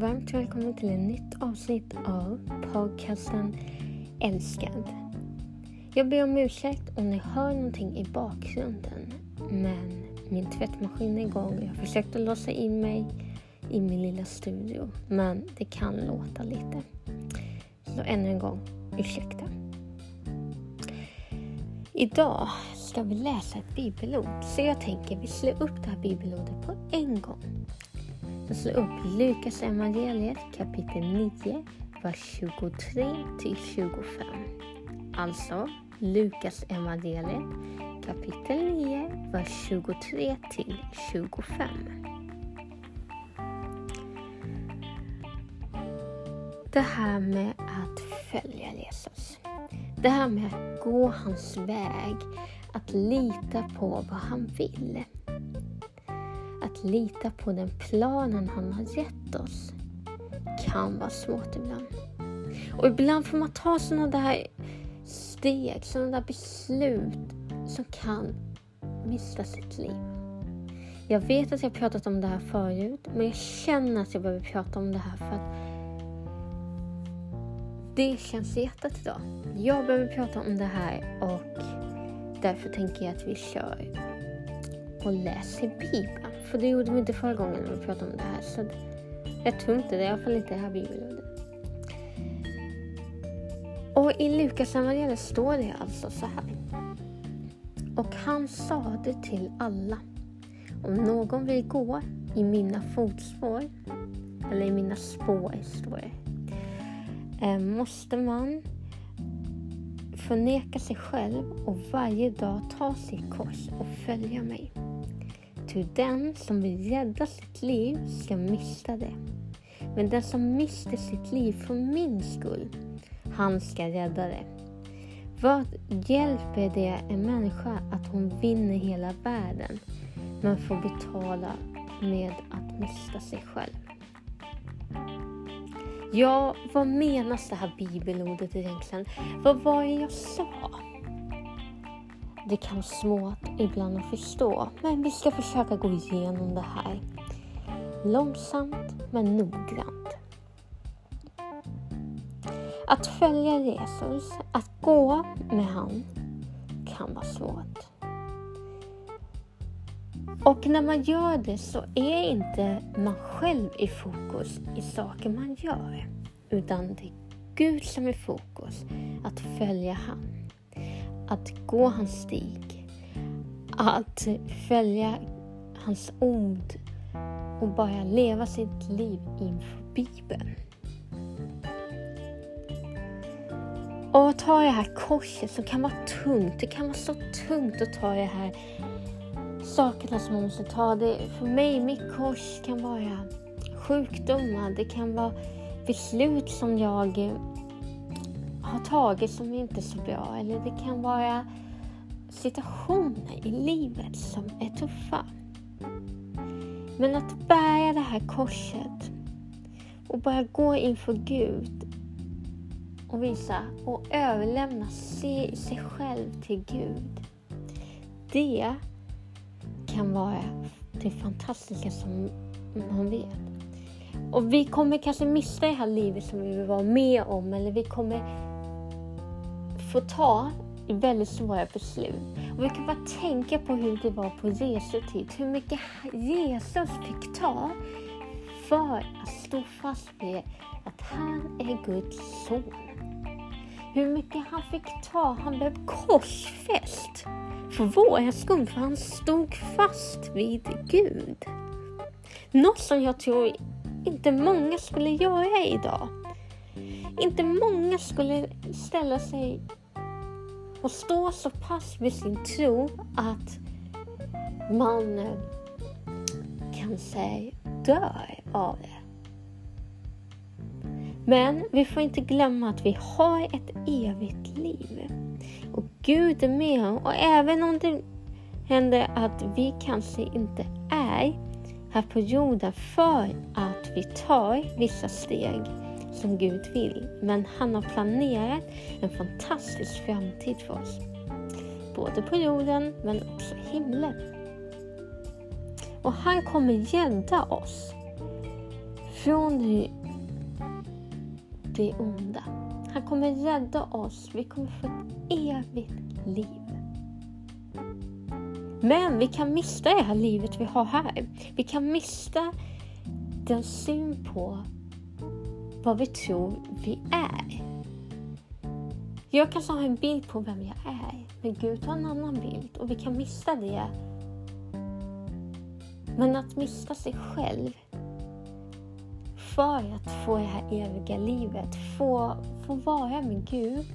varmt välkommen till ett nytt avsnitt av podcasten Älskad. Jag ber om ursäkt om ni hör någonting i bakgrunden, men min tvättmaskin är igång. Jag försökte låsa in mig i min lilla studio, men det kan låta lite. Så ännu en gång, ursäkta. Idag ska vi läsa ett bibelord, så jag tänker vi slår upp det här bibelordet på en gång. Jag slår upp Lukas evangeliet kapitel 9, vers 23 till 25. Alltså Lukas evangeliet kapitel 9, vers 23 till 25. Det här med att följa Jesus. Det här med att gå hans väg, att lita på vad han vill. Att lita på den planen han har gett oss kan vara svårt ibland. Och ibland får man ta sådana där steg, sådana där beslut som kan mista sitt liv. Jag vet att jag pratat om det här förut, men jag känner att jag behöver prata om det här för att det känns i hjärtat idag. Jag behöver prata om det här och därför tänker jag att vi kör och läser Bibeln. För det gjorde vi inte förra gången när vi pratade om det här. Så jag tror inte det, i alla fall inte det här bibelordet. Och i Lukas evangeliet står det alltså så här. Och han sade till alla. Om någon vill gå i mina fotspår, eller i mina spår står det, eh, måste man förneka sig själv och varje dag ta sitt kors och följa mig. Ty den som vill rädda sitt liv ska mista det. Men den som mister sitt liv för min skull, han ska rädda det. Vad hjälper det en människa att hon vinner hela världen men får betala med att mista sig själv? Ja, vad menas det här bibelordet egentligen? Vad var det jag sa? Det kan vara svårt ibland att förstå, men vi ska försöka gå igenom det här långsamt men noggrant. Att följa Jesus, att gå med han, kan vara svårt. Och när man gör det så är inte man själv i fokus i saker man gör. Utan det är Gud som är i fokus. Att följa han. Att gå hans stig. Att följa hans ord och bara leva sitt liv inför Bibeln. Och att ta det här korset som kan vara tungt. Det kan vara så tungt att ta det här sakerna som man måste ta. Det, för mig, mitt kors kan vara sjukdomar. Det kan vara beslut som jag har tagit som inte är så bra. Eller det kan vara situationer i livet som är tuffa. Men att bära det här korset och bara gå inför Gud och visa och överlämna sig, sig själv till Gud. Det kan vara det fantastiska som man vet. Och vi kommer kanske missa det här livet som vi vill vara med om eller vi kommer får ta väldigt svåra beslut. Och vi kan bara tänka på hur det var på Jesu tid. Hur mycket Jesus fick ta för att stå fast vid att han är Guds son. Hur mycket han fick ta. Han blev korsfäst för vår skull, för han stod fast vid Gud. Något som jag tror inte många skulle göra idag. Inte många skulle ställa sig och stå så pass vid sin tro att man kanske kan säga dör av det. Men vi får inte glömma att vi har ett evigt liv. Och Gud är med och även om det händer att vi kanske inte är här på jorden för att vi tar vissa steg som Gud vill. Men han har planerat en fantastisk framtid för oss. Både på jorden men också i himlen. Och han kommer gädda oss från det, det onda. Han kommer rädda oss. Vi kommer få ett evigt liv. Men vi kan mista det här livet vi har här. Vi kan mista den syn på vad vi tror vi är. Jag kanske har en bild på vem jag är, men Gud har en annan bild och vi kan mista det. Men att mista sig själv för att få det här eviga livet, få, få vara med Gud,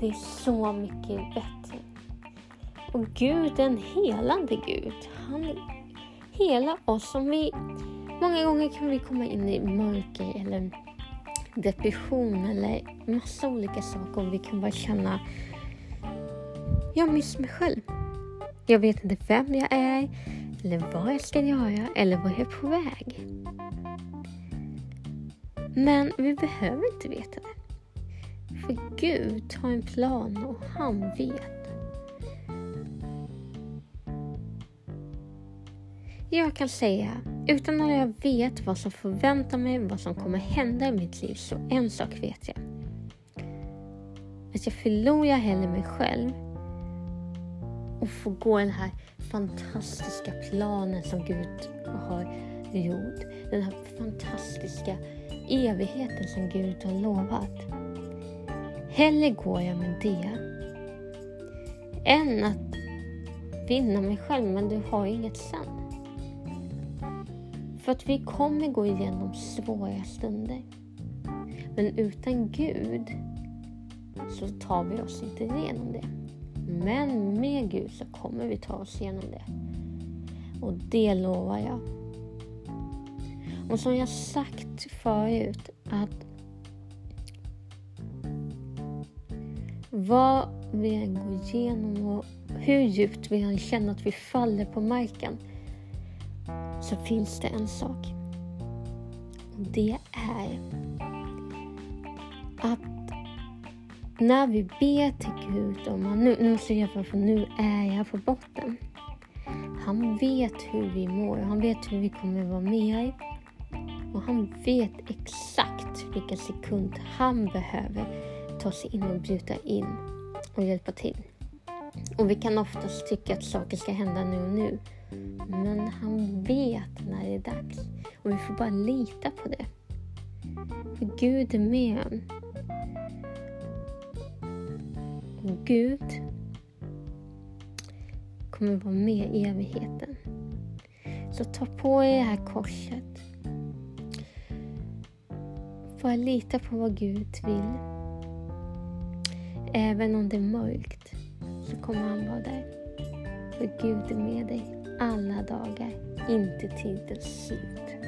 det är så mycket bättre. Och Gud är en helande Gud. Han helar oss. om vi, många gånger kan vi komma in i mörker eller depression eller massa olika saker och vi kan bara känna jag missar mig själv. Jag vet inte vem jag är eller vad jag ska göra eller vad jag är på väg. Men vi behöver inte veta det. För Gud har en plan och han vet. Jag kan säga, utan att jag vet vad som förväntar mig, vad som kommer hända i mitt liv, så en sak vet jag. Att jag förlorar hellre mig själv och får gå den här fantastiska planen som Gud har gjort. Den här fantastiska evigheten som Gud har lovat. Hellre går jag med det än att vinna mig själv, men du har inget sen. För att vi kommer gå igenom svåra stunder. Men utan Gud så tar vi oss inte igenom det. Men med Gud så kommer vi ta oss igenom det. Och det lovar jag. Och som jag sagt förut att vad vi än går igenom och hur djupt vi än känner att vi faller på marken så finns det en sak. Och det är att när vi ber till Gud om att nu, nu måste jag för nu är jag på botten. Han vet hur vi mår, han vet hur vi kommer vara med och han vet exakt vilken sekund han behöver ta sig in och bjuda in och hjälpa till. Och vi kan oftast tycka att saker ska hända nu och nu. Men han vet när det är dags. Och vi får bara lita på det. För Gud är med. Och Gud kommer vara med i evigheten. Så ta på er det här korset. Bara lita på vad Gud vill. Även om det är mörkt så kommer han vara där. För Gud är med dig alla dagar, inte tidens slut.